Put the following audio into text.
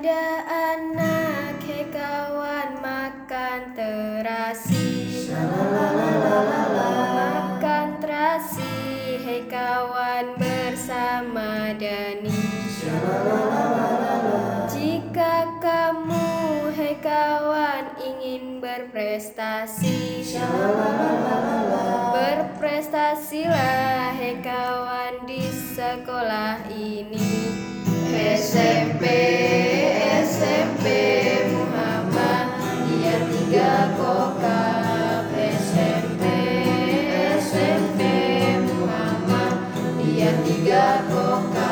Ada anak hei kawan makan terasi. Makan terasi hei kawan bersama Dani. Jika kamu hei kawan ingin berprestasi Berprestasilah hei kawan di sekolah ini liga a.